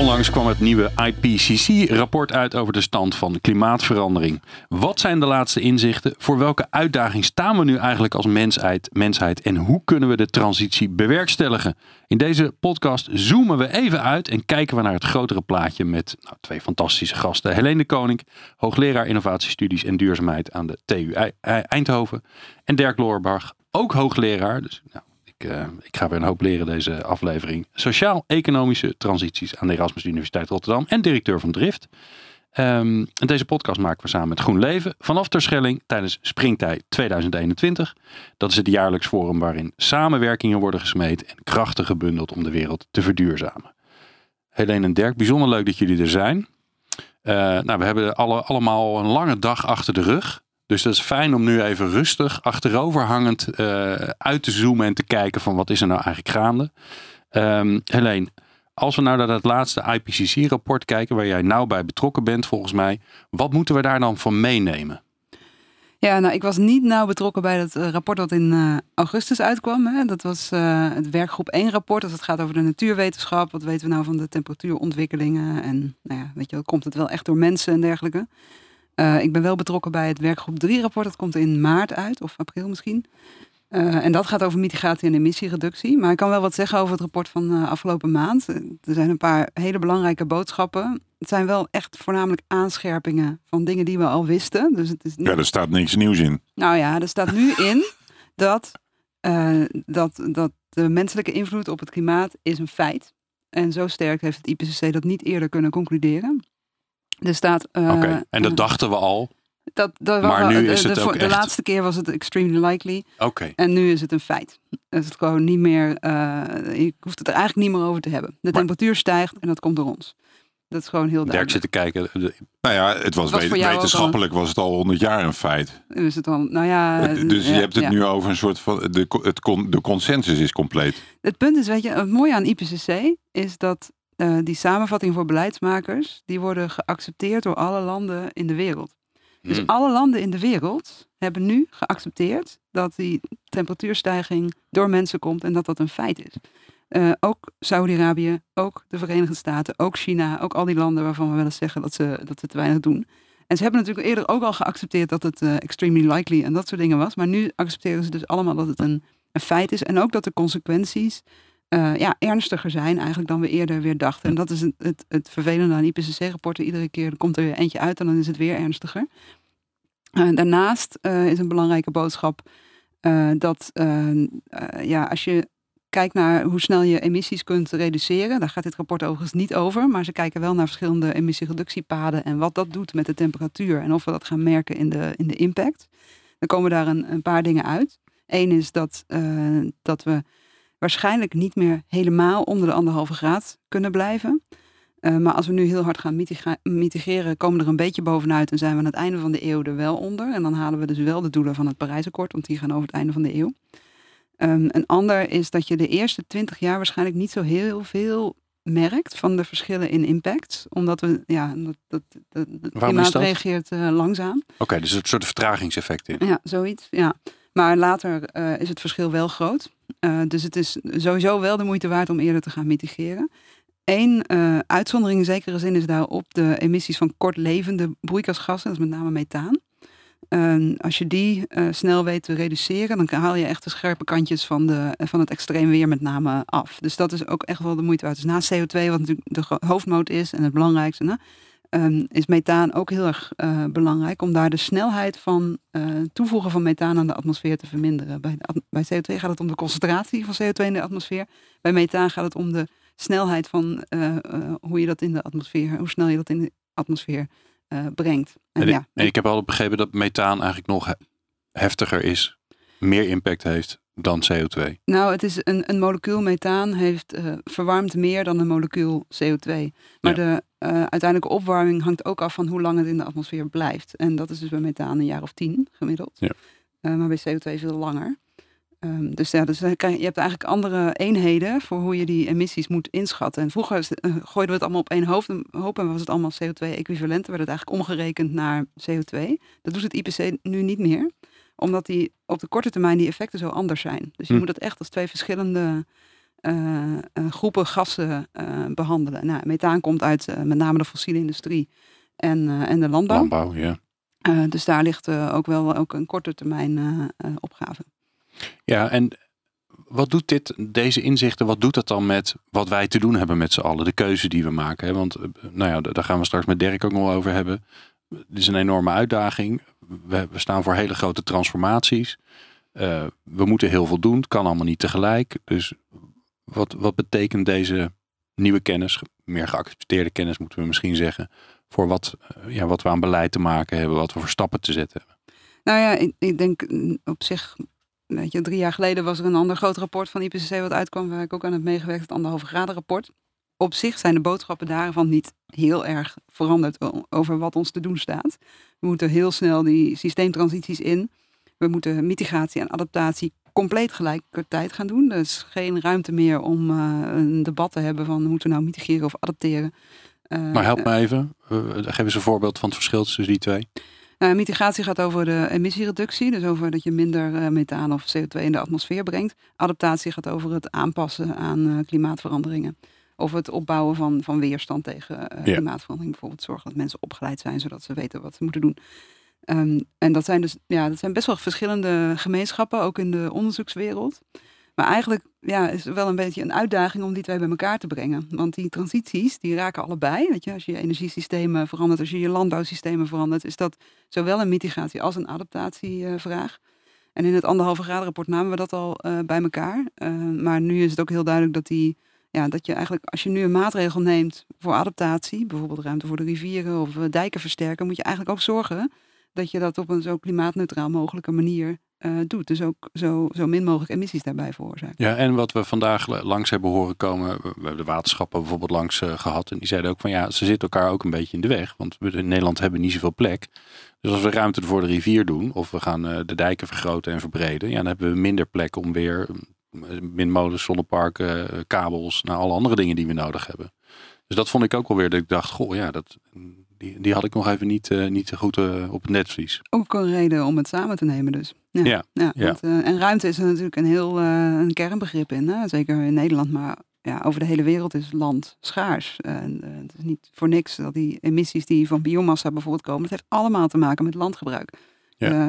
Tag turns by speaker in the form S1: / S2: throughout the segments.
S1: Onlangs kwam het nieuwe IPCC-rapport uit over de stand van klimaatverandering. Wat zijn de laatste inzichten? Voor welke uitdaging staan we nu eigenlijk als mensheid, mensheid en hoe kunnen we de transitie bewerkstelligen? In deze podcast zoomen we even uit en kijken we naar het grotere plaatje met nou, twee fantastische gasten. Helene de Koning, hoogleraar innovatiestudies en duurzaamheid aan de TU Eindhoven. En Dirk Loorbach, ook hoogleraar, dus nou, uh, ik ga weer een hoop leren deze aflevering. Sociaal-economische transities aan de Erasmus Universiteit Rotterdam en directeur van Drift. En deze podcast maken we samen met GroenLeven vanaf Terschelling tijdens Springtijd 2021. Dat is het jaarlijks forum waarin samenwerkingen worden gesmeed en krachten gebundeld om de wereld te verduurzamen. Helene en Dirk, bijzonder leuk dat jullie er zijn. Uh, nou, we hebben alle, allemaal een lange dag achter de rug. Dus dat is fijn om nu even rustig achteroverhangend uh, uit te zoomen en te kijken van wat is er nou eigenlijk gaande. Um, Helene, als we nou naar dat laatste IPCC-rapport kijken, waar jij nou bij betrokken bent volgens mij, wat moeten we daar dan van meenemen?
S2: Ja, nou, ik was niet nauw betrokken bij het eh, rapport dat in uh, augustus uitkwam. Hè. Dat was het werkgroep 1 rapport. Dus het gaat over de natuurwetenschap. Wat weten we nou van de temperatuurontwikkelingen? En nou ja, weet je, komt het wel echt door mensen en dergelijke? Uh, ik ben wel betrokken bij het werkgroep 3 rapport. Dat komt in maart uit, of april misschien. Uh, en dat gaat over mitigatie en emissiereductie. Maar ik kan wel wat zeggen over het rapport van uh, afgelopen maand. Er zijn een paar hele belangrijke boodschappen. Het zijn wel echt voornamelijk aanscherpingen van dingen die we al wisten. Dus het is
S3: niet... Ja, er staat niks nieuws in.
S2: Nou ja, er staat nu in dat, dat, dat de menselijke invloed op het klimaat is een feit. En zo sterk heeft het IPCC dat niet eerder kunnen concluderen. Er staat.
S1: Uh, Oké, en dat dachten we al.
S2: Dat, dat maar nu is het de, ook de, echt... laatste keer was het extremely likely.
S1: Oké.
S2: En nu is het een feit. Het is gewoon niet meer. Uh, je hoeft het er eigenlijk niet meer over te hebben. De maar... temperatuur stijgt en dat komt door ons. Dat is gewoon heel duidelijk.
S1: Dirk zit te kijken.
S3: Nou ja, het was, was wetenschappelijk was het al 100 jaar een feit.
S2: Is het al, nou ja,
S3: dus
S2: ja,
S3: je hebt het nu over een soort van de, het, de consensus is compleet.
S2: Het punt is, weet je, het mooie aan IPCC is dat uh, die samenvatting voor beleidsmakers, die worden geaccepteerd door alle landen in de wereld. Dus hmm. alle landen in de wereld hebben nu geaccepteerd dat die temperatuurstijging door mensen komt en dat dat een feit is. Uh, ook Saudi-Arabië, ook de Verenigde Staten, ook China, ook al die landen waarvan we wel eens zeggen dat ze, dat ze te weinig doen. En ze hebben natuurlijk eerder ook al geaccepteerd dat het uh, extremely likely en dat soort dingen was. Maar nu accepteren ze dus allemaal dat het een, een feit is. En ook dat de consequenties uh, ja, ernstiger zijn eigenlijk dan we eerder weer dachten. En dat is het, het, het vervelende aan IPCC-rapporten. Iedere keer komt er weer eentje uit en dan is het weer ernstiger. Uh, daarnaast uh, is een belangrijke boodschap dat ja, als je kijkt naar hoe snel je emissies kunt reduceren, daar gaat dit rapport overigens niet over, maar ze kijken wel naar verschillende emissiereductiepaden en wat dat doet met de temperatuur en of we dat gaan merken in de, in de impact. Dan komen daar een, een paar dingen uit. Eén is dat, dat we waarschijnlijk niet meer helemaal onder de anderhalve graad kunnen blijven. Uh, maar als we nu heel hard gaan mitigeren, komen we er een beetje bovenuit en zijn we aan het einde van de eeuw er wel onder. En dan halen we dus wel de doelen van het Parijsakkoord, want die gaan over het einde van de eeuw. Um, een ander is dat je de eerste twintig jaar waarschijnlijk niet zo heel veel merkt van de verschillen in impact. Omdat we, ja, dat, dat, dat, het klimaat reageert uh, langzaam.
S1: Oké, okay, dus een soort vertragingseffect in.
S2: Ja, zoiets, ja. Maar later uh, is het verschil wel groot. Uh, dus het is sowieso wel de moeite waard om eerder te gaan mitigeren. Eén uh, uitzondering in zekere zin is daarop de emissies van kortlevende broeikasgassen, dat is met name methaan. Uh, als je die uh, snel weet te reduceren, dan haal je echt de scherpe kantjes van, de, van het extreem weer met name af. Dus dat is ook echt wel de moeite waard. Dus na CO2, wat natuurlijk de hoofdmoot is en het belangrijkste, nou, um, is methaan ook heel erg uh, belangrijk om daar de snelheid van uh, toevoegen van methaan aan de atmosfeer te verminderen. Bij, bij, CO2 gaat het om de concentratie van CO2 in de atmosfeer. Bij methaan gaat het om de snelheid van uh, hoe je dat in de atmosfeer, hoe snel je dat in de atmosfeer brengt.
S1: En, en, ja, en ik heb al begrepen dat methaan eigenlijk nog heftiger is, meer impact heeft dan CO2?
S2: Nou, het is een, een molecuul methaan heeft uh, verwarmt meer dan een molecuul CO2. Maar de uh, uiteindelijke opwarming hangt ook af van hoe lang het in de atmosfeer blijft. En dat is dus bij methaan een jaar of tien gemiddeld. Ja. maar bij CO2 veel langer. Ehm, dus ja, dus je hebt eigenlijk andere eenheden voor hoe je die emissies moet inschatten. En vroeger gooiden we het allemaal op één hoofd, hoop en was het allemaal CO2-equivalent. werd het eigenlijk omgerekend naar CO2. Dat doet het IPC nu niet meer, omdat die op de korte termijn die effecten zo anders zijn. Dus je hm. moet het echt als twee verschillende groepen gassen uh, behandelen. Nou, methaan komt uit met name de fossiele industrie en, en de landbouw.
S1: Landbouw, ja.
S2: dus daar ligt ook wel ook een korte termijn opgave.
S1: Ja, en wat doet dit, deze inzichten, wat doet dat dan met wat wij te doen hebben met z'n allen? De keuze die we maken. Hè? Want nou ja, daar gaan we straks met Dirk ook nog over hebben. Het is een enorme uitdaging. We, we staan voor hele grote transformaties. we moeten heel veel doen. Het kan allemaal niet tegelijk. Dus wat, wat betekent deze nieuwe kennis, meer geaccepteerde kennis moeten we misschien zeggen, voor wat, eh, ja, wat we aan beleid te maken hebben, wat we voor stappen te zetten hebben?
S2: Nou ja, ik, denk mm, op zich, weet je, drie jaar geleden was er een ander groot rapport van IPCC wat uitkwam, waar ik ook aan heb meegewerkt, het anderhalve graden rapport. Op zich zijn de boodschappen daarvan niet heel erg veranderd over wat ons te doen staat. We moeten heel snel die systeemtransities in. We moeten mitigatie en adaptatie compleet gelijkertijd gaan doen. Er is geen ruimte meer om uh, een debat te hebben van moeten we nou mitigeren of adapteren.
S1: Uh, maar help me even, uh, geef eens een voorbeeld van het verschil tussen die twee.
S2: Nou, mitigatie gaat over de emissiereductie, dus over dat je minder methaan of CO2 in de atmosfeer brengt. Adaptatie gaat over het aanpassen aan klimaatveranderingen. Of het opbouwen van, van weerstand tegen klimaatverandering. Bijvoorbeeld zorgen dat mensen opgeleid zijn, zodat ze weten wat ze moeten doen. Um, en dat zijn dus ja, dat zijn best wel verschillende gemeenschappen, ook in de onderzoekswereld. Maar eigenlijk ja, is het wel een beetje een uitdaging om die twee bij elkaar te brengen. Want die transities, die raken allebei. Weet je, als je je energiesystemen verandert, als je je landbouwsystemen verandert, is dat zowel een mitigatie als een adaptatievraag. en in het anderhalve graden rapport namen we dat al uh, bij elkaar. Uh, maar nu is het ook heel duidelijk dat die ja, dat je eigenlijk, als je nu een maatregel neemt voor adaptatie, bijvoorbeeld ruimte voor de rivieren of dijken versterken, moet je eigenlijk ook zorgen dat je dat op een zo klimaatneutraal mogelijke manier uh, doet. Dus ook zo, zo min mogelijk emissies daarbij veroorzaakt.
S1: Ja, en wat we vandaag langs hebben horen komen, we hebben de waterschappen bijvoorbeeld langs uh, gehad. En die zeiden ook van ja, ze zitten elkaar ook een beetje in de weg. Want we in Nederland hebben niet zoveel plek. Dus als we ruimte voor de rivier doen, of we gaan uh, de dijken vergroten en verbreden, ja, dan hebben we minder plek om weer windmolens, zonneparken, kabels, naar alle andere dingen die we nodig hebben. Dus dat vond ik ook alweer dat ik dacht, goh ja, dat, die, die had ik nog even niet, uh, niet goed uh, op het netvlies.
S2: Ook een reden om het samen te nemen dus.
S1: Ja, ja, ja,
S2: Want, uh, en ruimte is er natuurlijk een heel een kernbegrip in. Hè? Zeker in Nederland, maar ja, over de hele wereld is land schaars. het is niet voor niks dat die emissies die van biomassa bijvoorbeeld komen, dat heeft allemaal te maken met landgebruik.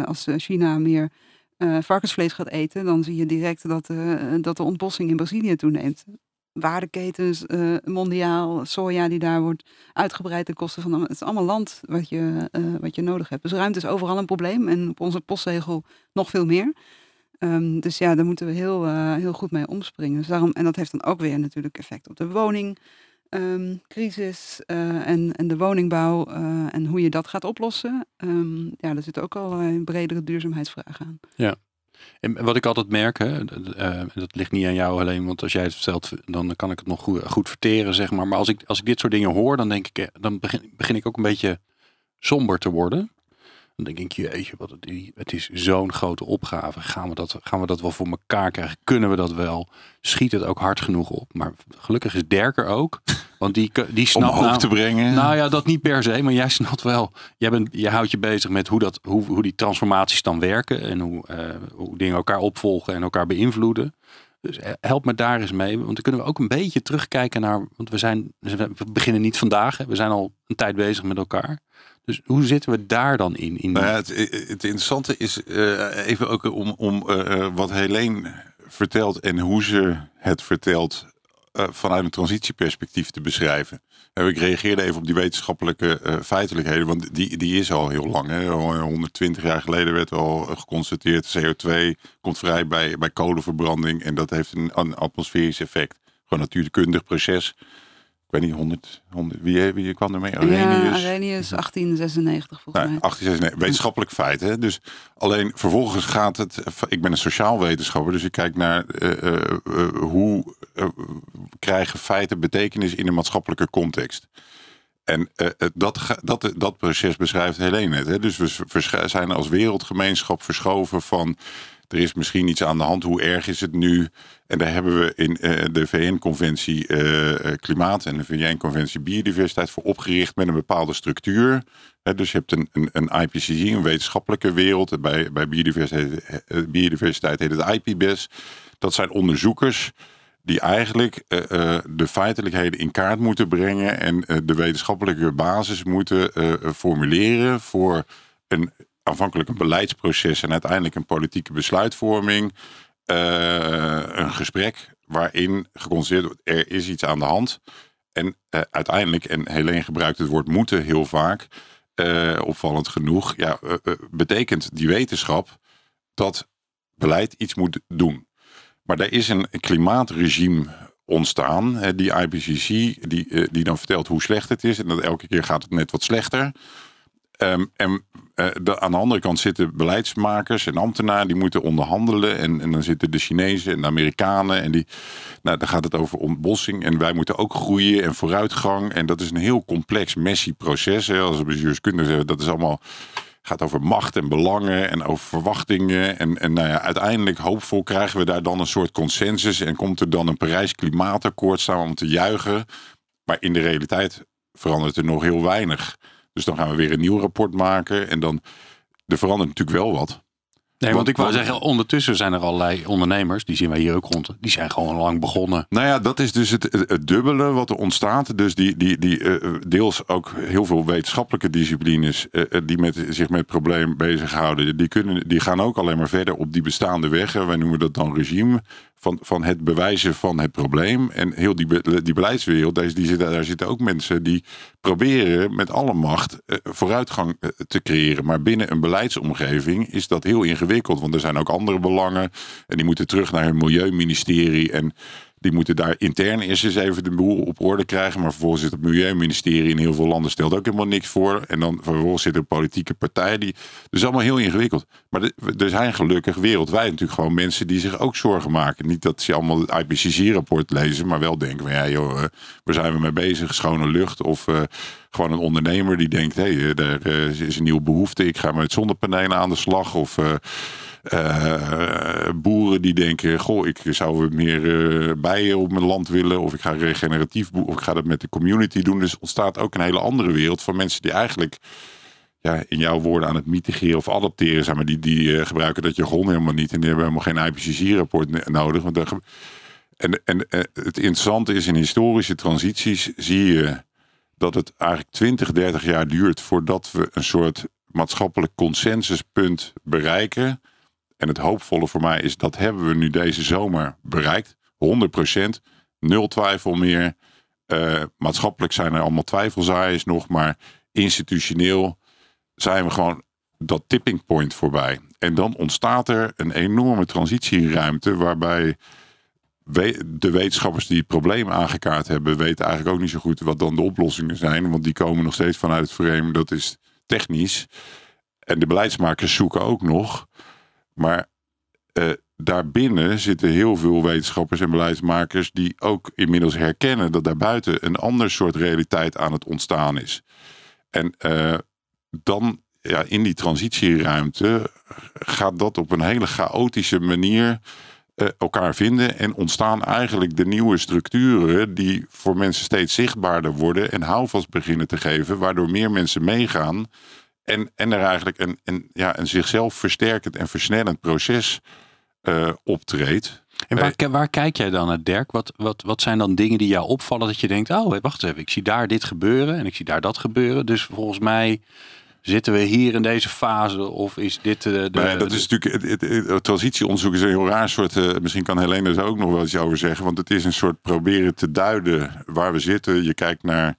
S2: als China meer varkensvlees gaat eten, dan zie je direct dat, dat de ontbossing in Brazilië toeneemt waardeketens uh, mondiaal, soja die daar wordt uitgebreid ten koste van. Het is allemaal land wat je, uh, wat je nodig hebt. Dus ruimte is overal een probleem en op onze postzegel nog veel meer. Um, dus ja, daar moeten we heel, uh, heel goed mee omspringen. Dus daarom, en dat heeft dan ook weer natuurlijk effect op de woningcrisis um, en, en de woningbouw en hoe je dat gaat oplossen. Um, ja, daar zitten ook al een bredere duurzaamheidsvragen aan.
S1: Ja. En wat ik altijd merk, hè, uh, dat ligt niet aan jou alleen, want als jij het vertelt, dan kan ik het nog goed, goed verteren, zeg maar. Maar als ik, als ik dit soort dingen hoor, dan denk ik, eh, dan begin, begin ik ook een beetje somber te worden. Dan denk ik, jeetje, wat het, het is zo'n grote opgave. Gaan we, dat, gaan we dat wel voor elkaar krijgen? Kunnen we dat wel? Schiet het ook hard genoeg op? Maar gelukkig is Derker ook. Want die, die snapt...
S3: Om nou, te brengen.
S1: Nou ja, dat niet per se. Maar jij snapt wel. Jij, bent, je houdt je bezig met hoe, dat, hoe, hoe die transformaties dan werken. En hoe, uh, hoe dingen elkaar opvolgen en elkaar beïnvloeden. Dus eh, help me daar eens mee. Want dan kunnen we ook een beetje terugkijken naar... Want we, zijn, we beginnen niet vandaag. Hè. We zijn al een tijd bezig met elkaar. Dus hoe zitten we daar dan in? in
S3: nou ja, het, het, interessante is uh, even ook om, om uh, wat Helene vertelt en hoe ze het vertelt uh, vanuit een transitieperspectief te beschrijven. ik reageerde even op die wetenschappelijke feitelijkheden, want die, die is al heel lang. Hè. 120 jaar geleden werd al geconstateerd, CO2 komt vrij bij, bij kolenverbranding en dat heeft een, een atmosferisch effect. Gewoon natuurkundig proces weet niet, 100, 100 wie, wie kwam er mee?
S2: Arrhenius. Ja, Arrhenius 1896 volgens nou, mij.
S3: 1896, wetenschappelijk feit. Hè? Dus alleen vervolgens gaat het, ik ben een sociaal wetenschapper, dus ik kijk naar uh, uh, hoe krijgen feiten betekenis in een maatschappelijke context. En uh, dat, dat, dat proces beschrijft Helene net. Hè? Dus we zijn als wereldgemeenschap verschoven van er is misschien iets aan de hand. Hoe erg is het nu? En daar hebben we in uh, de VN-conventie uh, Klimaat en de VN-conventie Biodiversiteit voor opgericht met een bepaalde structuur. dus je hebt een, een, een, IPCC, een wetenschappelijke wereld. Bij, bij biodiversiteit, biodiversiteit heet het IPBES. Dat zijn onderzoekers die eigenlijk de feitelijkheden in kaart moeten brengen en de wetenschappelijke basis moeten formuleren voor een aanvankelijk een beleidsproces en uiteindelijk een politieke besluitvorming. Uh, een gesprek waarin geconstateerd wordt, er is iets aan de hand. En uh, uiteindelijk, en Helene gebruikt het woord moeten heel vaak, uh, opvallend genoeg, ja, betekent die wetenschap dat beleid iets moet doen. Maar er is een klimaatregime ontstaan, die IPCC, die, die dan vertelt hoe slecht het is. En dat elke keer gaat het net wat slechter. Um, en de, aan de andere kant zitten beleidsmakers en ambtenaren die moeten onderhandelen. En, en dan zitten de Chinezen en de Amerikanen. En die, nou, dan gaat het over ontbossing. En wij moeten ook groeien en vooruitgang. En dat is een heel complex, messy proces. Hè, als we bestuurskundig zeggen, dat is allemaal gaat over macht en belangen en over verwachtingen. En, en nou ja, uiteindelijk, hoopvol, krijgen we daar dan een soort consensus. En komt er dan een Parijs Klimaatakkoord staan om te juichen. Maar in de realiteit verandert er nog heel weinig. Dus dan gaan we weer een nieuw rapport maken. En dan, er verandert natuurlijk wel wat.
S1: Nee, want, ik wou zeggen, ondertussen zijn er allerlei ondernemers, die zien wij hier ook rond, die zijn gewoon lang begonnen.
S3: Nou ja, dat is dus het, het dubbele wat er ontstaat. Dus die, die, die uh, deels ook heel veel wetenschappelijke disciplines uh, die met, zich met het probleem bezighouden, die, kunnen, die gaan ook alleen maar verder op die bestaande weg. Wij noemen dat dan regime van, van het bewijzen van het probleem. En heel die, die beleidswereld, daar, die zitten, daar zitten ook mensen die proberen met alle macht uh, vooruitgang uh, te creëren. Maar binnen een beleidsomgeving is dat heel ingewikkeld. Want er zijn ook andere belangen. En die moeten terug naar hun milieuministerie. En die moeten daar intern eerst eens even de boel op orde krijgen. Maar vervolgens zit het Milieuministerie in heel veel landen stelt ook helemaal niks voor. En dan vervolgens zitten politieke partijen die. Dus allemaal heel ingewikkeld. Maar er zijn gelukkig wereldwijd natuurlijk gewoon mensen die zich ook zorgen maken. Niet dat ze allemaal het IPCC-rapport lezen, maar wel denken van ja, joh, uh, waar zijn we mee bezig? Schone lucht. Of uh, gewoon een ondernemer die denkt, hé, hey, er uh, is een nieuwe behoefte. Ik ga met zonnepanelen aan de slag. Of boeren die denken: Goh, ik zou meer uh, bijen op mijn land willen. Of ik ga regeneratief boeren. Of ik ga dat met de community doen. Dus ontstaat ook een hele andere wereld van mensen die eigenlijk. Ja, in jouw woorden aan het mitigeren of adapteren zijn. Maar die, die gebruiken dat jargon helemaal niet. En die hebben helemaal geen IPCC-rapport nodig. Want en, en het interessante is in historische transities zie je dat het eigenlijk 20, 30 jaar duurt voordat we een soort maatschappelijk consensuspunt bereiken. En het hoopvolle voor mij is dat hebben we nu deze zomer bereikt. 100%, nul twijfel meer. Uh, maatschappelijk zijn er allemaal twijfelzaaiers nog, maar institutioneel zijn we gewoon dat tipping point voorbij. En dan ontstaat er een enorme transitieruimte waarbij de wetenschappers die het probleem aangekaart hebben, weten eigenlijk ook niet zo goed wat dan de oplossingen zijn. Want die komen nog steeds vanuit het frame, dat is technisch. En de beleidsmakers zoeken ook nog. Maar uh, daarbinnen zitten heel veel wetenschappers en beleidsmakers die ook inmiddels herkennen dat daarbuiten een ander soort realiteit aan het ontstaan is. En uh, dan ja, in die transitieruimte gaat dat op een hele chaotische manier uh, elkaar vinden en ontstaan eigenlijk de nieuwe structuren die voor mensen steeds zichtbaarder worden en houvast beginnen te geven, waardoor meer mensen meegaan en, en er eigenlijk een, een, ja, een zichzelf versterkend en versnellend proces uh, optreedt.
S1: En waar, waar, kijk jij dan naar, Dirk? Wat, wat, wat zijn dan dingen die jou opvallen dat je denkt, oh wacht even, ik zie daar dit gebeuren en ik zie daar dat gebeuren. Dus volgens mij zitten we hier in deze fase of is dit uh, de...
S3: Maar dat is natuurlijk, het, het, het, transitieonderzoek is een heel raar soort, uh, misschien kan Helene er ook nog wel iets over zeggen, want het is een soort proberen te duiden waar we zitten. Je kijkt naar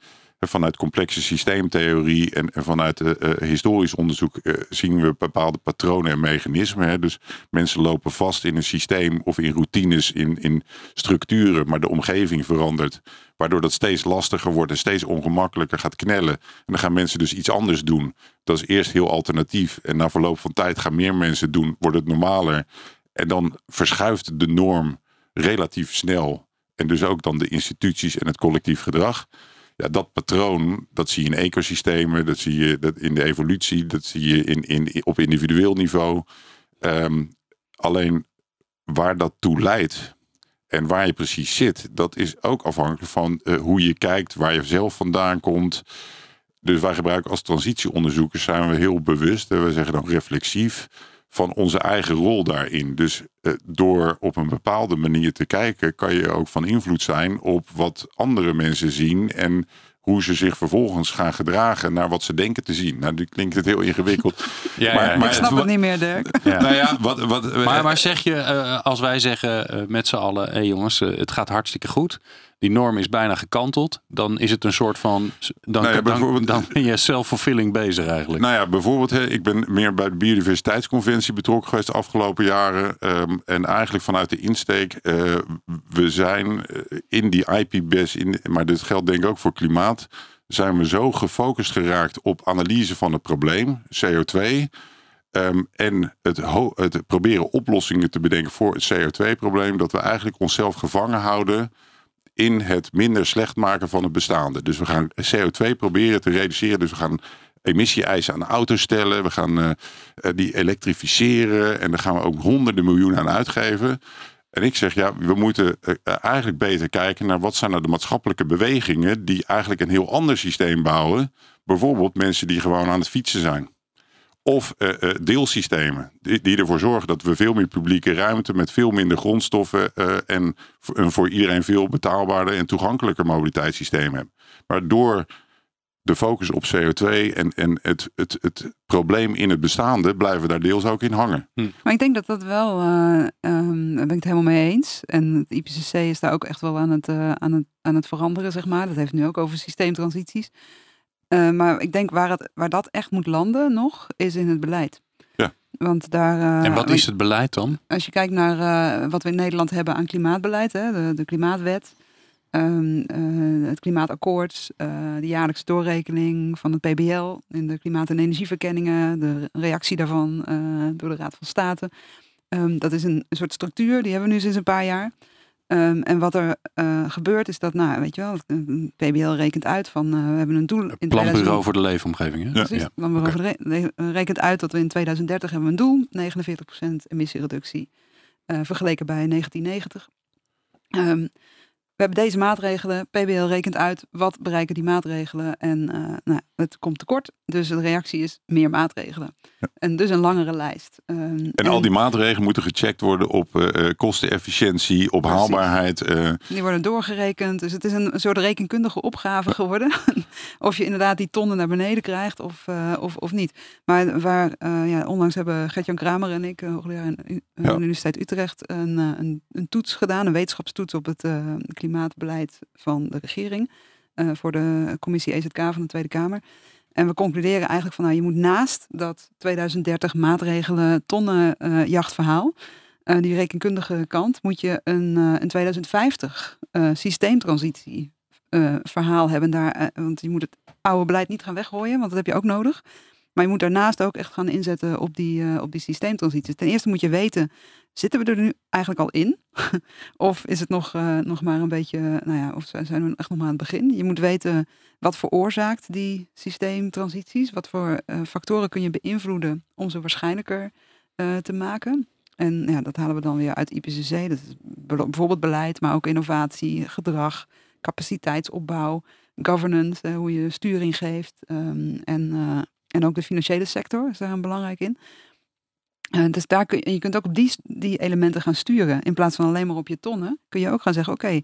S3: vanuit complexe systeemtheorie en, vanuit uh, historisch onderzoek uh, zien we bepaalde patronen en mechanismen. Hè. Dus mensen lopen vast in een systeem of in routines, in, in structuren, maar de omgeving verandert. Waardoor dat steeds lastiger wordt en steeds ongemakkelijker gaat knellen. En dan gaan mensen dus iets anders doen. Dat is eerst heel alternatief. En na verloop van tijd gaan meer mensen doen, wordt het normaler. En dan verschuift de norm relatief snel. En dus ook dan de instituties en het collectief gedrag. Ja, dat patroon, dat zie je in ecosystemen, dat zie je in de evolutie, dat zie je in, in, op individueel niveau. Ehm, alleen waar dat toe leidt en waar je precies zit, dat is ook afhankelijk van eh, hoe je kijkt, waar je zelf vandaan komt. Dus wij gebruiken als transitieonderzoekers zijn we heel bewust, en we zeggen dan reflexief, van onze eigen rol daarin. Dus eh, door op een bepaalde manier te kijken, kan je ook van invloed zijn op wat andere mensen zien en hoe ze zich vervolgens gaan gedragen naar wat ze denken te zien. Nou, nu klinkt het heel ingewikkeld.
S1: Ja,
S2: Maar,
S1: ja,
S2: ik snap het niet meer, Dirk.
S1: Ja.
S3: Nou ja, wat, wat,
S1: Maar, maar zeg je, eh, als wij zeggen eh, met z'n allen, hé jongens, eh, het gaat hartstikke goed. Die norm is bijna gekanteld. Dan is het een soort van, dan,
S3: Nou ja,
S1: dan,
S3: bijvoorbeeld-
S1: dan ben je self-fulfilling bezig eigenlijk.
S3: Nou ja, bijvoorbeeld, hè, ik ben meer bij de biodiversiteitsconventie betrokken geweest de afgelopen jaren. Ehm, en eigenlijk vanuit de insteek, eh, we zijn eh, in die IPBES, in, maar dit geldt denk ik ook voor klimaat, zijn we zo gefocust geraakt op analyse van het probleem, CO2. ehm, en het, het proberen oplossingen te bedenken voor het CO2-probleem, dat we eigenlijk onszelf gevangen houden in het minder slecht maken van het bestaande. Dus we gaan CO2 proberen te reduceren. Dus we gaan emissie-eisen aan auto's stellen. We gaan eh, eh, die elektrificeren. En daar gaan we ook honderden miljoenen aan uitgeven. En ik zeg, ja, we moeten eh, eigenlijk beter kijken naar wat zijn nou de maatschappelijke bewegingen die eigenlijk een heel ander systeem bouwen. Bijvoorbeeld mensen die gewoon aan het fietsen zijn. Of eh, eh, deelsystemen, die, die ervoor zorgen dat we veel meer publieke ruimte met veel minder grondstoffen eh, en een voor iedereen veel betaalbaarder en toegankelijker mobiliteitssysteem hebben. Maar door de focus op CO2 en, en het, het, het probleem in het bestaande blijven we daar deels ook in hangen.
S2: Maar ik denk dat dat wel, eh, ehm, daar ben ik het helemaal mee eens. En het IPCC is daar ook echt wel aan het, aan het, aan het veranderen, zeg maar. Dat heeft nu ook over systeemtransities. Eh, maar ik denk waar, het, waar dat echt moet landen nog, is in het beleid.
S3: Ja.
S2: Want daar... eh,
S1: en wat is het beleid dan?
S2: Als je kijkt naar eh, wat we in Nederland hebben aan klimaatbeleid, hè, de, de klimaatwet, ehm, eh, het klimaatakkoord, eh, de jaarlijkse doorrekening van het PBL in de klimaat- en energieverkenningen, de reactie daarvan eh, door de Raad van State. Ehm, dat is een, een soort structuur, die hebben we nu sinds een paar jaar. Ehm, en wat er eh, gebeurt is dat, nou, weet je wel, het PBL rekent uit van, eh, we hebben een doel in 2000
S1: Planbureau voor de leefomgeving. Hè?
S3: Ja.
S2: Precies. Dan we re- re- rekent uit dat we in 2030 hebben een doel, 49% emissiereductie, eh, vergeleken bij 1990. Ehm, we hebben deze maatregelen. PBL rekent uit wat bereiken die maatregelen. En eh, nou, het komt tekort. Dus de reactie is meer maatregelen. En dus een langere lijst. Ehm,
S3: En al die maatregelen moeten gecheckt worden op eh, kostenefficiëntie, op
S2: Precies.
S3: haalbaarheid.
S2: Die worden doorgerekend. Dus het is een soort rekenkundige opgave geworden. of je inderdaad die tonnen naar beneden krijgt of, of, of niet. Maar waar, ja, onlangs hebben Gert-Jan Kramer en ik, hoogleraar aan de Universiteit Utrecht, een, een, een toets gedaan. Een wetenschapstoets op het eh, klimaatbeleid van de regering. eh, voor de commissie EZK van de Tweede Kamer. En we concluderen eigenlijk van, nou, je moet naast dat 2030 maatregelen tonnen eh, jachtverhaal, eh, die rekenkundige kant, moet je een, een 2050 eh, systeemtransitie verhaal hebben. Daar, want je moet het oude beleid niet gaan weggooien, want dat heb je ook nodig. Maar je moet daarnaast ook echt gaan inzetten op die, op die systeemtransities. Ten eerste moet je weten, zitten we er nu eigenlijk al in? of is het nog, eh, nog maar een beetje, nou ja, of zijn we echt nog maar aan het begin? Je moet weten wat veroorzaakt die systeemtransities. Wat voor eh, factoren kun je beïnvloeden om ze waarschijnlijker eh, te maken? En ja, dat halen we dan weer uit IPCC. Dat is be- bijvoorbeeld beleid, maar ook innovatie, gedrag, capaciteitsopbouw, governance, hoe je sturing geeft. ehm, en, en ook de financiële sector is daar een belangrijk in. Eh, dus daar kun je, je kunt ook op die, die elementen gaan sturen. In plaats van alleen maar op je tonnen, kun je ook gaan zeggen: oké,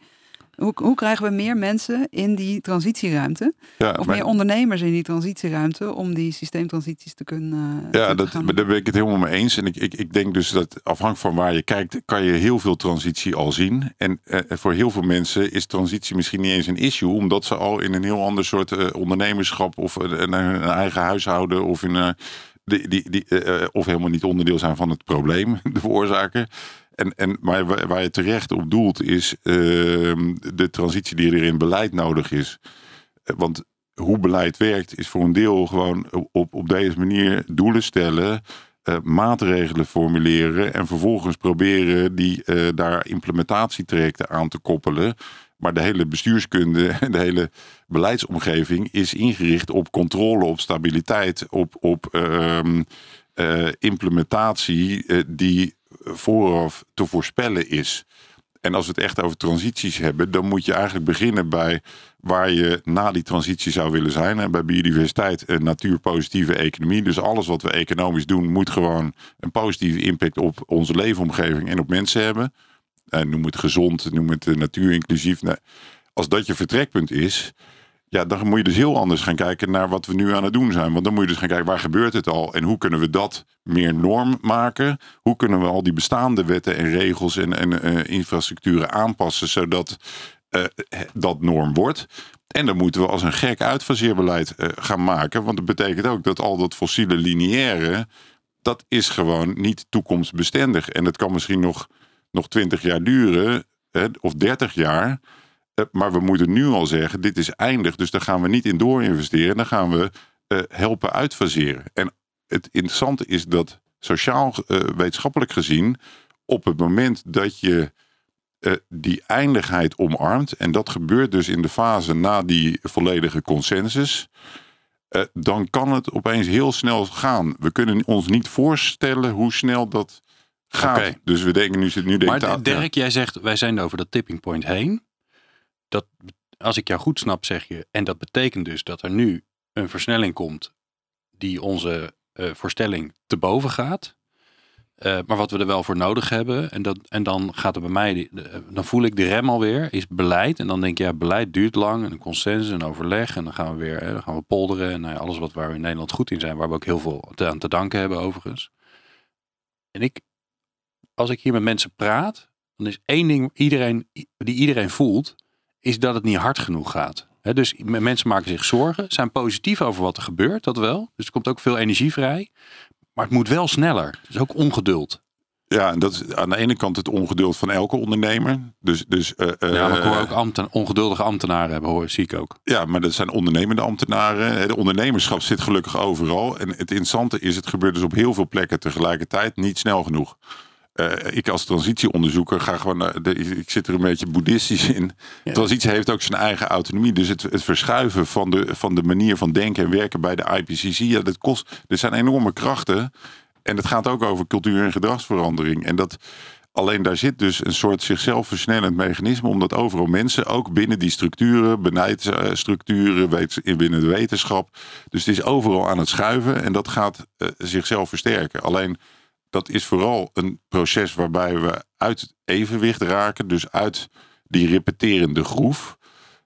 S2: hoe, hoe krijgen we meer mensen in die transitieruimte?
S3: ja,
S2: Of
S3: maar-
S2: meer ondernemers in die transitieruimte om die systeemtransities te kunnen. eh,
S3: Ja,
S2: te
S3: dat,
S2: gaan-
S3: daar ben ik het helemaal mee eens. En ik, ik, ik denk dus dat afhankelijk van waar je kijkt, kan je heel veel transitie al zien. En eh, voor heel veel mensen is transitie misschien niet eens een issue, omdat ze al in een heel ander soort eh, ondernemerschap of een, een, een eigen huishouden of in eh, die, die, die, eh, eh, of helemaal niet onderdeel zijn van het probleem, de veroorzaker. En, en, maar waar, je terecht op doelt, is ehm, de transitie die er in beleid nodig is. Eh, Want hoe beleid werkt, is voor een deel gewoon op, op deze manier doelen stellen, maatregelen formuleren en vervolgens proberen die daar implementatietrajecten aan te koppelen. Maar de hele bestuurskunde en de hele beleidsomgeving is ingericht op controle, op stabiliteit, op, op ehm, eh, implementatie eh, die vooraf te voorspellen is. En als we het echt over transities hebben, dan moet je eigenlijk beginnen bij waar je na die transitie zou willen zijn. En bij biodiversiteit een natuurpositieve economie. Dus alles wat we economisch doen, moet gewoon een positieve impact op onze leefomgeving en op mensen hebben. En noem het gezond, noem het natuurinclusief. Nou, als dat je vertrekpunt is, ja, dan moet je dus heel anders gaan kijken naar wat we nu aan het doen zijn. Want dan moet je dus gaan kijken waar gebeurt het al en hoe kunnen we dat meer norm maken? Hoe kunnen we al die bestaande wetten en regels en, en uh, infrastructuren aanpassen zodat uh, dat norm wordt? En dan moeten we als een gek uitfaseerbeleid gaan maken. Want dat betekent ook dat al dat fossiele lineaire, dat is gewoon niet toekomstbestendig. En dat kan misschien nog, nog 20 jaar duren, of 30 jaar. Eh, maar we moeten nu al zeggen, dit is eindig. Dus daar gaan we niet in door investeren. Dan gaan we uh, helpen uitfaseren. En het interessante is dat sociaal uh, wetenschappelijk gezien, op het moment dat je die eindigheid omarmt, en dat gebeurt dus in de fase na die volledige consensus, dan kan het opeens heel snel gaan. We kunnen ons niet voorstellen hoe snel dat gaat. Okay. Dus we denken nu, nu
S1: denkt Maar Dirk, ja. jij zegt, wij zijn over dat tipping point heen dat, als ik jou goed snap, zeg je, en dat betekent dus dat er nu een versnelling komt die onze uh, voorstelling te boven gaat. Uh, maar wat we er wel voor nodig hebben, en, dat, en dan gaat er bij mij, dan voel ik de rem alweer, is beleid. En dan denk je, ja, beleid duurt lang, en een consensus en overleg. En dan gaan we weer, hè, dan gaan we polderen. En nou ja, alles wat waar we in Nederland goed in zijn, waar we ook heel veel te, aan te danken hebben overigens. En ik, als ik hier met mensen praat, dan is één ding iedereen, die iedereen voelt, is dat het niet hard genoeg gaat. dus mensen maken zich zorgen, zijn positief over wat er gebeurt, dat wel. Dus er komt ook veel energie vrij. Maar het moet wel sneller. Dus ook ongeduld.
S3: Ja, en dat is aan de ene kant het ongeduld van elke ondernemer. Dus, dus, uh,
S1: ja, maar ik hoor ook ambten, ongeduldige ambtenaren hebben, hoor, zie ik ook.
S3: Ja, maar dat zijn ondernemende ambtenaren. De ondernemerschap zit gelukkig overal. En het interessante is, het gebeurt dus op heel veel plekken tegelijkertijd niet snel genoeg. Uh, ik als transitieonderzoeker ga gewoon, naar de, ik zit er een beetje boeddhistisch in. Ja. Transitie heeft ook zijn eigen autonomie. Dus het, het, verschuiven van de, van de manier van denken en werken bij de IPCC, ja, dat kost, er zijn enorme krachten. En het gaat ook over cultuur en gedragsverandering. En dat, alleen daar zit dus een soort zichzelf versnellend mechanisme, omdat overal mensen, ook binnen die structuren, beleidsstructuren, binnen de wetenschap. Dus het is overal aan het schuiven en dat gaat uh, zichzelf versterken. Alleen dat is vooral een proces waarbij we uit evenwicht raken, dus uit die repeterende groef.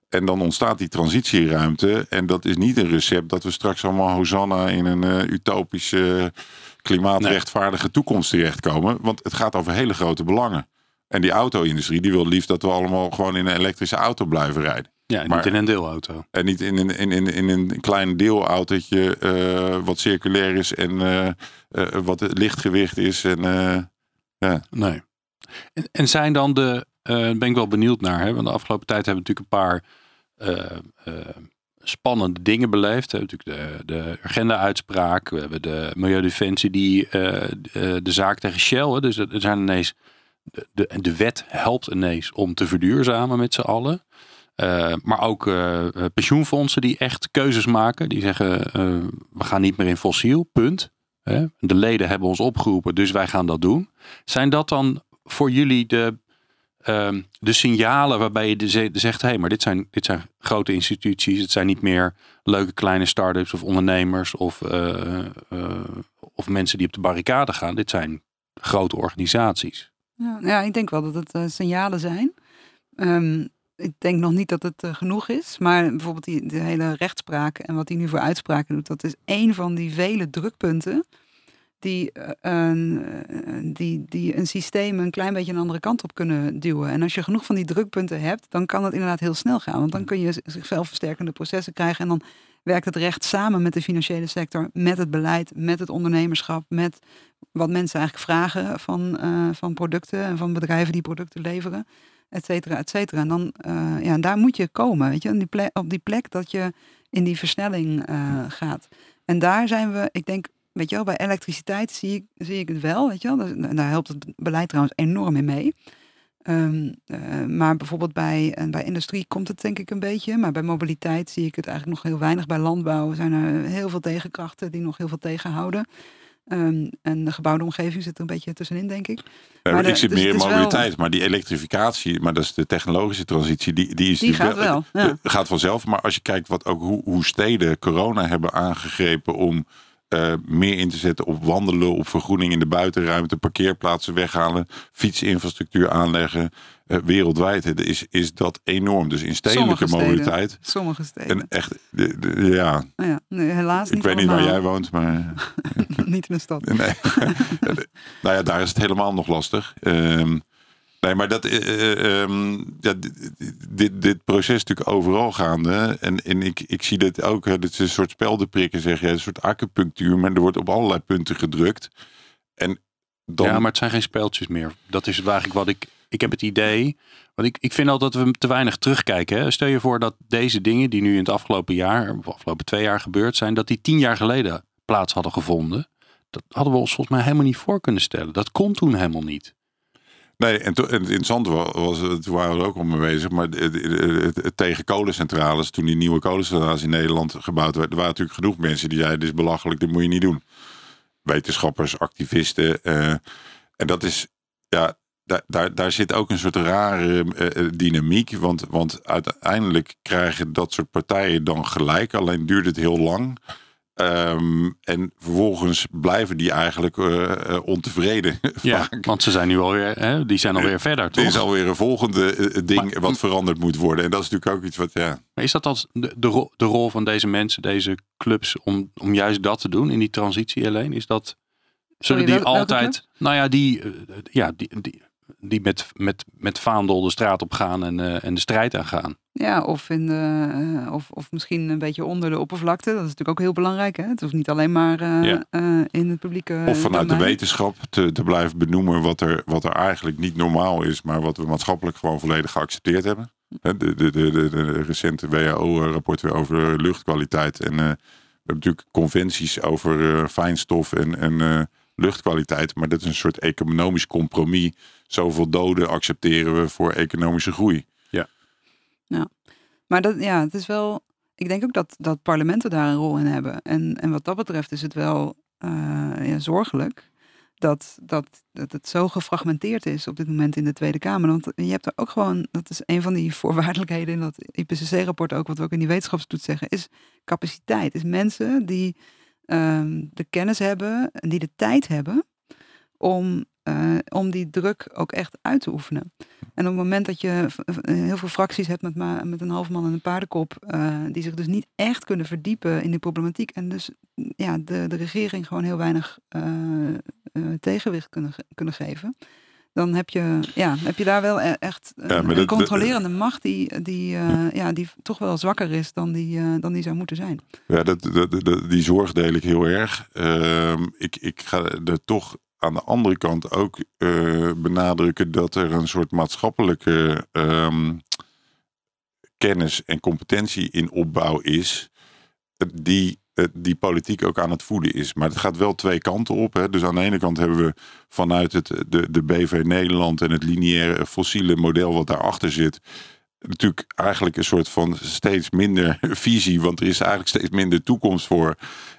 S3: En dan ontstaat die transitieruimte. En dat is niet een recept dat we straks allemaal Hosanna in een uh, utopische, klimaatrechtvaardige nee. toekomst terechtkomen. Want het gaat over hele grote belangen. En die auto-industrie die wil liefst dat we allemaal gewoon in een elektrische auto blijven rijden.
S1: Ja, maar, niet in een deelauto.
S3: En niet in, in, in, in, in een klein deelautootje uh, wat circulair is en uh, uh, wat lichtgewicht is. En, ja.
S1: Nee. En, en zijn dan de, ben ik wel benieuwd naar, hè? want de afgelopen tijd hebben we natuurlijk een paar spannende dingen beleefd. Natuurlijk de, de agenda-uitspraak, we hebben de Milieudefensie die de zaak tegen Shell. Hè? Dus er zijn ineens, de, de, de wet helpt ineens om te verduurzamen met z'n allen. Uh, maar ook uh, pensioenfondsen die echt keuzes maken. Die zeggen, we gaan niet meer in fossiel, punt. Hè? De leden hebben ons opgeroepen, dus wij gaan dat doen. Zijn dat dan voor jullie de, ehm, de signalen waarbij je zegt... hé, hey, maar dit zijn, dit zijn grote instituties. Het zijn niet meer leuke kleine start-ups of ondernemers... Of, of mensen die op de barricade gaan. Dit zijn grote organisaties.
S2: Ja, ja ik denk wel dat het signalen zijn... Um, ik denk nog niet dat het uh, genoeg is. Maar bijvoorbeeld die, de hele rechtspraak en wat hij nu voor uitspraken doet, dat is één van die vele drukpunten die, uh, een, die, die een systeem een klein beetje een andere kant op kunnen duwen. En als je genoeg van die drukpunten hebt, dan kan het inderdaad heel snel gaan. Want dan kun je zichzelf versterkende processen krijgen en dan werkt het recht samen met de financiële sector, met het beleid, met het ondernemerschap, met wat mensen eigenlijk vragen van, uh, van producten en van bedrijven die producten leveren et cetera, et cetera. En dan, uh, ja, daar moet je komen, weet je, op die plek, dat je in die versnelling uh, gaat. En daar zijn we, ik denk, weet je wel, bij elektriciteit zie ik, zie ik het wel, weet je wel. Daar, daar helpt het beleid trouwens enorm in mee. Ehm, eh, maar bijvoorbeeld bij, en bij industrie komt het denk ik een beetje. Maar bij mobiliteit zie ik het eigenlijk nog heel weinig. Bij landbouw zijn er heel veel tegenkrachten die nog heel veel tegenhouden. Ehm, en de gebouwde omgeving zit er een beetje tussenin, denk ik.
S3: Ja,
S2: Maar
S3: ik zie
S2: dus
S3: meer
S2: wel-
S3: mobiliteit, maar die elektrificatie, maar dat is de technologische transitie, die, die is
S2: Die gaat wel, ja.
S3: eh, gaat vanzelf. Maar als je kijkt wat ook hoe, hoe steden corona hebben aangegrepen om eh, meer in te zetten op wandelen, op vergroening in de buitenruimte, parkeerplaatsen weghalen, fietsinfrastructuur aanleggen, eh, wereldwijd, is, is dat enorm. Dus in stedelijke
S2: Sommige steden.
S3: mobiliteit.
S2: Sommige steden.
S3: En echt, de, de- ja,
S2: Nou ja, nee, helaas
S3: ik
S2: niet
S3: weet niet waar jij woont, maar
S2: niet in de stad.
S3: Nee. nou ja, daar is het helemaal nog lastig. Ehm, nee, maar dat, eh, eh, ehm, ja, dit, dit, proces is natuurlijk overal gaande. En, en ik, ik zie dit ook. Dit is een soort speldenprikken, zeg je. Een soort acupunctuur. Maar er wordt op allerlei punten gedrukt. En dan...
S1: Ja, maar het zijn geen speeltjes meer. Dat is eigenlijk wat ik. Ik heb het idee. Want ik, ik vind altijd dat we te weinig terugkijken. Hè. Stel je voor dat deze dingen die nu in het afgelopen jaar, of afgelopen twee jaar gebeurd zijn, dat die tien jaar geleden plaats hadden gevonden. Dat hadden we ons volgens mij helemaal niet voor kunnen stellen. Dat kon toen helemaal niet.
S3: Nee, en, to- en het interessante wa- was, toen waren we ook al mee bezig, maar tegen kolencentrales, toen die nieuwe kolencentrales in Nederland gebouwd werden, er waren natuurlijk genoeg mensen die zeiden, dit is belachelijk, dit moet je niet doen. Wetenschappers, activisten. eh, en dat is, ja, daar, daar, daar zit ook een soort rare eh, eh, dynamiek, want, want uiteindelijk krijgen dat soort partijen dan gelijk, alleen duurt het heel lang. Ehm, en vervolgens blijven die eigenlijk eh, eh, ontevreden.
S1: Ja,
S3: vaak.
S1: want ze zijn nu alweer, hè, die zijn alweer verder,
S3: Er
S1: toch?
S3: is alweer een volgende eh, ding
S1: Maar-
S3: wat veranderd moet worden. En dat is natuurlijk ook iets wat, ja.
S1: Maar is dat als de, de, rol, de rol van deze mensen, deze clubs, om, om juist dat te doen in die transitie alleen? Is dat, zullen die
S2: wel- welke
S1: altijd, nou ja, die, eh, ja, die, die, die met, met, met vaandel de straat op gaan en, eh, en de strijd aangaan?
S2: Ja, of, in de, eh, of, of misschien een beetje onder de oppervlakte. Dat is natuurlijk ook heel belangrijk. Hè? Het hoeft niet alleen maar eh,
S1: Ja.
S2: eh, in het publieke
S3: Of vanuit de wetenschap te, te blijven benoemen wat er, wat er eigenlijk niet normaal is, maar wat we maatschappelijk gewoon volledig geaccepteerd hebben. Hè, De, de, de, de, de recente WHO-rapport weer over luchtkwaliteit. En eh, we hebben natuurlijk conventies over fijnstof en, en eh, luchtkwaliteit. Maar dat is een soort economisch compromis. Zoveel doden accepteren we voor economische groei.
S2: Maar dat, ja, het is wel. Ik denk ook dat, dat parlementen daar een rol in hebben. En, en wat dat betreft is het wel eh, ja, zorgelijk dat, dat, dat het zo gefragmenteerd is op dit moment in de Tweede Kamer. Want je hebt er ook gewoon, dat is een van die voorwaardelijkheden in dat IPCC-rapport ook, wat we ook in die wetenschapstoets zeggen, is capaciteit. Is mensen die ehm, de kennis hebben en die de tijd hebben om, eh, om die druk ook echt uit te oefenen. En op het moment dat je heel veel fracties hebt met, met een half man en een paardenkop, eh, die zich dus niet echt kunnen verdiepen in die problematiek en dus ja, de, de regering gewoon heel weinig eh, tegenwicht kunnen, kunnen geven, dan heb je, ja, heb je daar wel e- echt een,
S3: Ja, maar
S2: een
S3: dat-
S2: controlerende macht die, die, eh, ja, die toch wel zwakker is dan die, eh, dan die zou moeten zijn.
S3: Ja, dat, dat, die zorg deel ik heel erg. Ehm, ik, ik ga er toch aan de andere kant ook eh, benadrukken dat er een soort maatschappelijke ehm, kennis en competentie in opbouw is, eh, die, eh, die politiek ook aan het voeden is. Maar het gaat wel twee kanten op. Hè. Dus aan de ene kant hebben we vanuit het, de, de BV Nederland en het lineaire fossiele model wat daarachter zit, natuurlijk eigenlijk een soort van steeds minder visie, want er is eigenlijk steeds minder toekomst voor.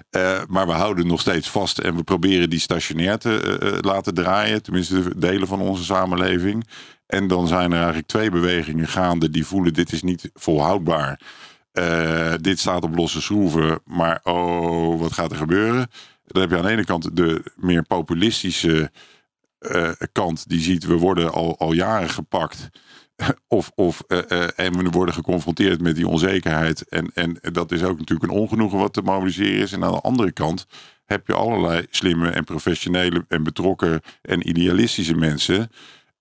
S3: Eh, maar we houden nog steeds vast en we proberen die stationair te eh, eh, laten draaien, tenminste de delen van onze samenleving. En dan zijn er eigenlijk twee bewegingen gaande die voelen dit is niet volhoudbaar. Eh, dit staat op losse schroeven, maar oh, wat gaat er gebeuren? Dan heb je aan de ene kant de meer populistische eh, kant die ziet we worden al, al jaren gepakt. Of, of, eh, en we worden geconfronteerd met die onzekerheid. En, en dat is ook natuurlijk een ongenoegen wat te mobiliseren is. En aan de andere kant heb je allerlei slimme en professionele en betrokken en idealistische mensen.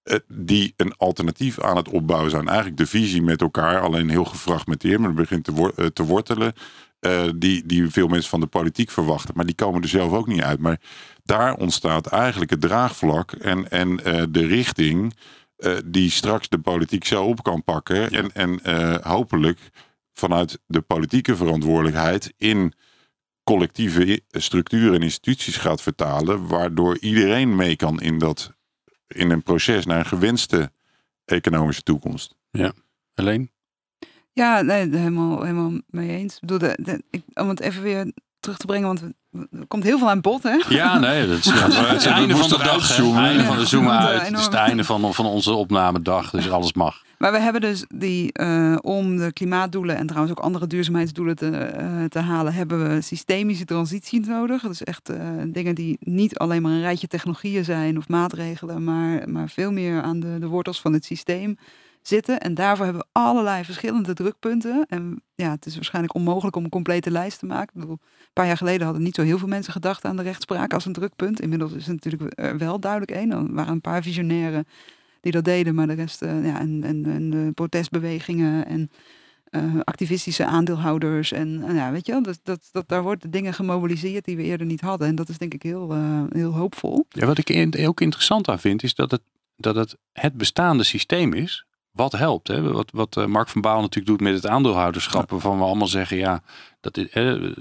S3: Eh, die een alternatief aan het opbouwen zijn. Eigenlijk de visie met elkaar, alleen heel gefragmenteerd, maar het begint te, wor- eh, te wortelen. eh, die, die veel mensen van de politiek verwachten. Maar die komen er zelf ook niet uit. Maar daar ontstaat eigenlijk het draagvlak en, en de richting die straks de politiek zo op kan pakken. En, en hopelijk vanuit de politieke verantwoordelijkheid in collectieve structuren en instituties gaat vertalen. Waardoor iedereen mee kan in, dat, in een proces naar een gewenste economische toekomst.
S1: Alleen?
S2: Ja, nee, helemaal, helemaal mee eens. Ik bedoel, de, de- ik, om het even weer terug te brengen, want we- er komt heel veel aan bod, hè?
S1: Ja, nee, dat is ja, het,
S3: we
S1: einde van de dag.
S3: uitzoomen.
S1: einde van de zoomen uit. Het is het einde van, van onze opnamedag, dus alles mag.
S2: Maar we hebben dus die, eh, om de klimaatdoelen en trouwens ook andere duurzaamheidsdoelen te, eh, te halen, hebben we systemische transitie nodig. Dus echt eh, dingen die niet alleen maar een rijtje technologieën zijn of maatregelen, maar, maar veel meer aan de, de wortels van het systeem zitten. En daarvoor hebben we allerlei verschillende drukpunten. En ja, het is waarschijnlijk onmogelijk om een complete lijst te maken. Ik bedoel, een paar jaar geleden hadden niet zo heel veel mensen gedacht aan de rechtspraak als een drukpunt. Inmiddels is het natuurlijk wel duidelijk één. Er waren een paar visionairen die dat deden, maar de rest, eh, ja, en, en, en de protestbewegingen en eh, activistische aandeelhouders. En, ja, weet je dat, dat, dat, daar worden dingen gemobiliseerd die we eerder niet hadden. En dat is denk ik heel, eh, heel hoopvol.
S1: Ja, wat ik ook interessant aan vind, is dat het, dat het het bestaande systeem is. Wat helpt. Hè? Wat, wat eh, Mark van Baal natuurlijk doet met het aandeelhouderschap. Waarvan we allemaal zeggen, ja, dat is, eh, eh,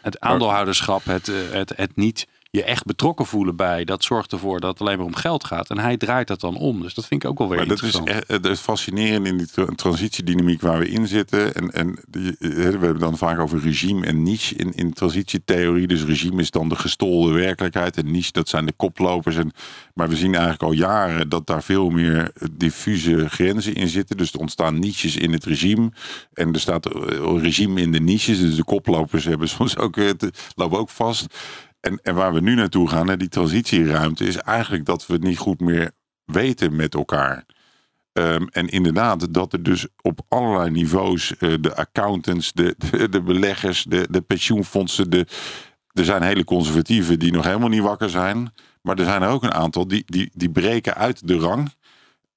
S1: het aandeelhouderschap, het, het, het niet je echt betrokken voelen bij, dat zorgt ervoor dat het alleen maar om geld gaat. En hij draait dat dan om. Dus dat vind ik ook wel weer
S3: Maar dat is
S1: interessant.
S3: echt het is fascinerend in die tra- transitiedynamiek waar we in zitten. En, en die, eh, we hebben dan vaak over regime en niche in, in transitietheorie. Dus regime is dan de gestolde werkelijkheid. En niche, dat zijn de koplopers. En, maar we zien eigenlijk al jaren dat daar veel meer diffuse grenzen in zitten. Dus er ontstaan niches in het regime. En er staat eh, regime in de niches. Dus de koplopers hebben soms ook, eh, lopen ook vast. En, en waar we nu naartoe gaan, die transitieruimte, is eigenlijk dat we het niet goed meer weten met elkaar. Ehm, en inderdaad, dat er dus op allerlei niveaus, eh, de accountants, de, de, de beleggers, de, de pensioenfondsen, de, er zijn hele conservatieven die nog helemaal niet wakker zijn. Maar er zijn er ook een aantal die, die, die breken uit de rang.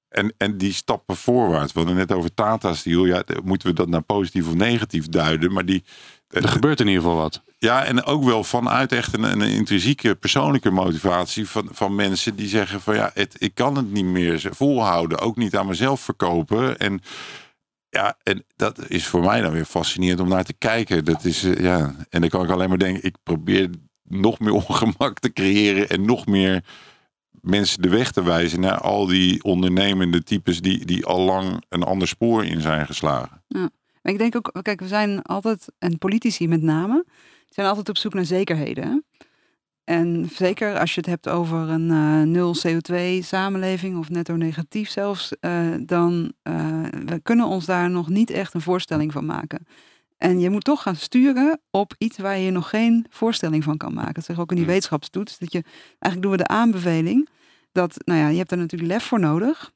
S3: En, en die stappen voorwaarts. We hadden net over Tata Steel. Ja, moeten we dat nou positief of negatief duiden? Maar die,
S1: Er gebeurt in ieder geval wat.
S3: ja, en ook wel vanuit echt een, een intrinsieke persoonlijke motivatie van, van mensen die zeggen van ja, het, ik kan het niet meer volhouden, ook niet aan mezelf verkopen. En ja, en dat is voor mij dan weer fascinerend om naar te kijken. Dat is eh, ja, en dan kan ik alleen maar denken, ik probeer nog meer ongemak te creëren en nog meer mensen de weg te wijzen naar al die ondernemende types die, die al lang een ander spoor in zijn geslagen.
S2: Maar ik denk ook, kijk, we zijn altijd, en politici met name, zijn altijd op zoek naar zekerheden. hè. En zeker als je het hebt over een eh, nul CO2 samenleving of netto negatief zelfs, eh, dan uh, we kunnen ons daar nog niet echt een voorstelling van maken. En je moet toch gaan sturen op iets waar je nog geen voorstelling van kan maken. Dat zeg ook in die
S1: Hmm.
S2: wetenschapstoets. Dat je, eigenlijk doen we de aanbeveling dat, nou ja, je hebt er natuurlijk lef voor nodig.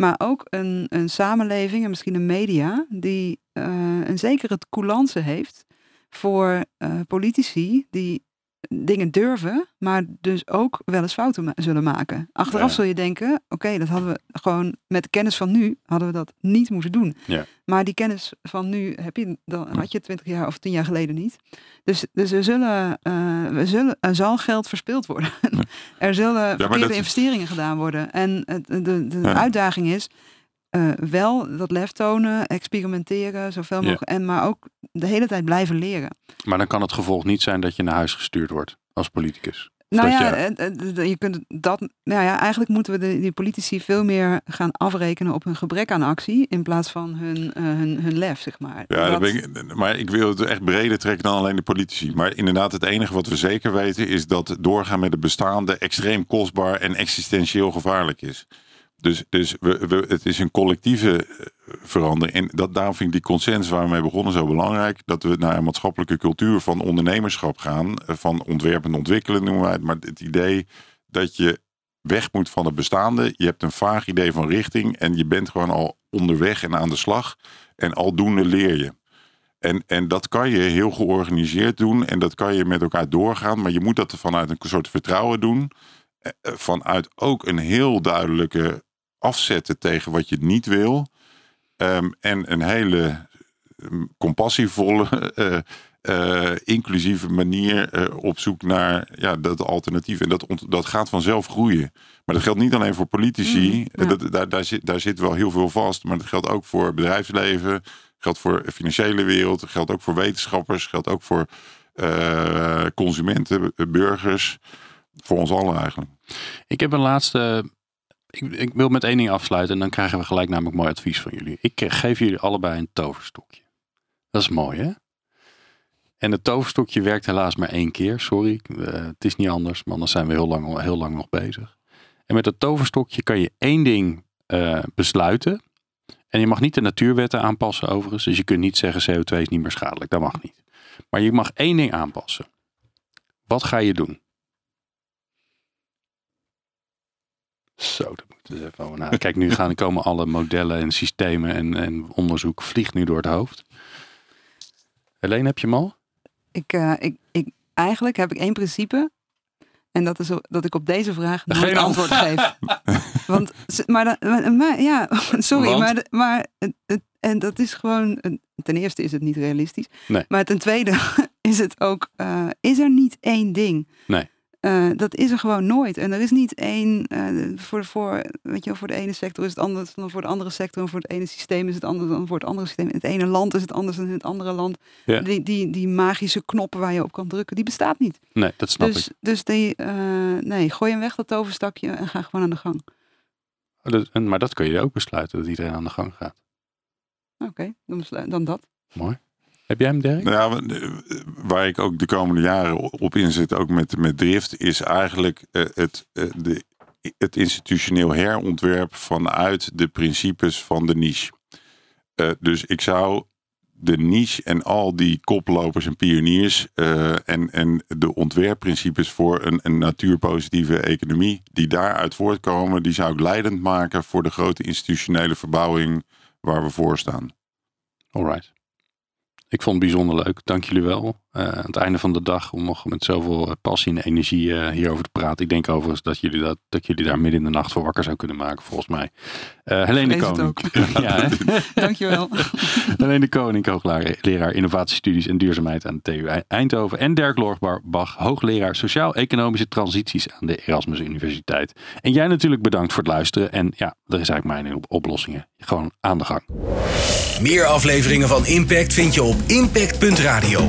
S2: Maar ook een, een samenleving en misschien een media die uh, een zekere coulance heeft voor uh, politici die dingen durven, maar dus ook wel eens fouten ma zullen maken. Achteraf ja. zul je denken, oké, okay, dat hadden we gewoon met de kennis van nu, hadden we dat niet moeten doen.
S1: Ja.
S2: Maar die kennis van nu heb je, dan had je twintig jaar of tien jaar geleden niet. Dus, dus er, zullen, uh, we zullen, er zal geld verspild worden. er zullen verkeerde investeringen gedaan worden. En de, de, de uitdaging is, uh, wel dat lef tonen, experimenteren, zoveel mogelijk. Ja. En maar ook de hele tijd blijven leren.
S1: Maar dan kan het gevolg niet zijn dat je naar huis gestuurd wordt als politicus.
S2: Nou ja, je... je kunt dat. Nou ja, eigenlijk moeten we de, die politici veel meer gaan afrekenen op hun gebrek aan actie. In plaats van hun, uh, hun, hun lef, zeg maar.
S3: Ja, dat... ik, maar ik wil het echt breder trekken dan alleen de politici. Maar inderdaad, het enige wat we zeker weten is dat doorgaan met het bestaande extreem kostbaar en existentieel gevaarlijk is. Dus, dus we, we, het is een collectieve eh, verandering. En dat, daarom vind ik die consensus waar we mee begonnen zo belangrijk. Dat we naar een maatschappelijke cultuur van ondernemerschap gaan. eh, Van ontwerpen en ontwikkelen noemen wij het. Maar het idee dat je weg moet van het bestaande. Je hebt een vaag idee van richting. En je bent gewoon al onderweg en aan de slag. En aldoende leer je. En, en dat kan je heel georganiseerd doen. En dat kan je met elkaar doorgaan. Maar je moet dat vanuit een soort vertrouwen doen. Eh, Vanuit ook een heel duidelijke afzetten tegen wat je niet wil. Um, en een hele um, compassievolle, uh, uh, inclusieve manier uh, op zoek naar ja, dat alternatief. En dat, dat gaat vanzelf groeien. Maar dat geldt niet alleen voor politici. Mm, ja. dat, daar, daar, zit, daar zit wel heel veel vast. Maar dat geldt ook voor bedrijfsleven. Geldt voor de financiële wereld. Geldt ook voor wetenschappers. Geldt ook voor consumenten, burgers. Voor ons allen eigenlijk.
S1: Ik heb een laatste Ik, ik wil met één ding afsluiten en dan krijgen we gelijk namelijk mooi advies van jullie. Ik eh, geef jullie allebei een toverstokje. Dat is mooi, hè? En het toverstokje werkt helaas maar één keer. Sorry, eh, het is niet anders, maar anders zijn we heel lang, heel lang nog bezig. En met het toverstokje kan je één ding eh, besluiten. En je mag niet de natuurwetten aanpassen overigens. Dus je kunt niet zeggen CO2 is niet meer schadelijk. Dat mag niet. Maar je mag één ding aanpassen. Wat ga je doen? Zo, dat moet ik even over na. Kijk, nu gaan komen alle modellen en systemen en, en onderzoek vliegt nu door het hoofd. Helene, heb je hem al?
S2: Ik, uh, ik, ik, eigenlijk heb ik één principe. En dat is dat ik op deze vraag nooit
S1: Geen
S2: antwoord geef. Want, maar, maar, maar ja, sorry,
S1: Want?
S2: maar, maar en dat is gewoon, ten eerste is het niet realistisch.
S1: Nee.
S2: Maar ten tweede is het ook, eh, is er niet één ding.
S1: Nee.
S2: Eh, dat is er gewoon nooit. En er is niet één, eh, voor, voor, weet je, wel, voor de ene sector is het anders dan voor de andere sector. En voor het ene systeem is het anders dan voor het andere systeem. In het ene land is het anders dan in het andere land.
S1: Ja.
S2: Die, die, die magische knoppen waar je op kan drukken, die bestaat niet.
S1: Nee, dat snap
S2: Dus,
S1: ik.
S2: dus die, eh, nee, gooi hem weg, dat toverstakje, en ga gewoon aan de gang.
S1: Oh, maar dat kun je ook besluiten, dat iedereen aan de gang gaat.
S2: Oké, dan, dan dat.
S1: Mooi. Heb jij hem, Dirk?
S3: Nou ja, eh, waar ik ook de komende jaren op inzet, ook met, met Drift, is eigenlijk eh, het, eh, de, het institutioneel herontwerp vanuit de principes van de niche. Dus ik zou de niche en al die koplopers en pioniers en, en de ontwerpprincipes voor een, een natuurpositieve economie die daaruit voortkomen, die zou ik leidend maken voor de grote institutionele verbouwing waar we voor staan.
S1: Alright. Ik vond het bijzonder leuk. Dank jullie wel. Eh, aan het einde van de dag om nog met zoveel eh, passie en energie eh, hierover te praten. Ik denk overigens dat jullie, dat, dat jullie daar midden in de nacht voor wakker zou kunnen maken, volgens mij. Eh Helene Koning.
S2: ook.
S1: ja, hè?
S2: Dankjewel.
S1: Helene Koning, hoogleraar innovatiestudies en duurzaamheid aan de TU Eindhoven. En Dirk Loorbach, hoogleraar sociaal-economische transities aan de Erasmus Universiteit. En jij natuurlijk bedankt voor het luisteren. En ja, er is eigenlijk mijn oplossingen. Gewoon aan de gang.
S4: Meer afleveringen van Impact vind je op impact.radio.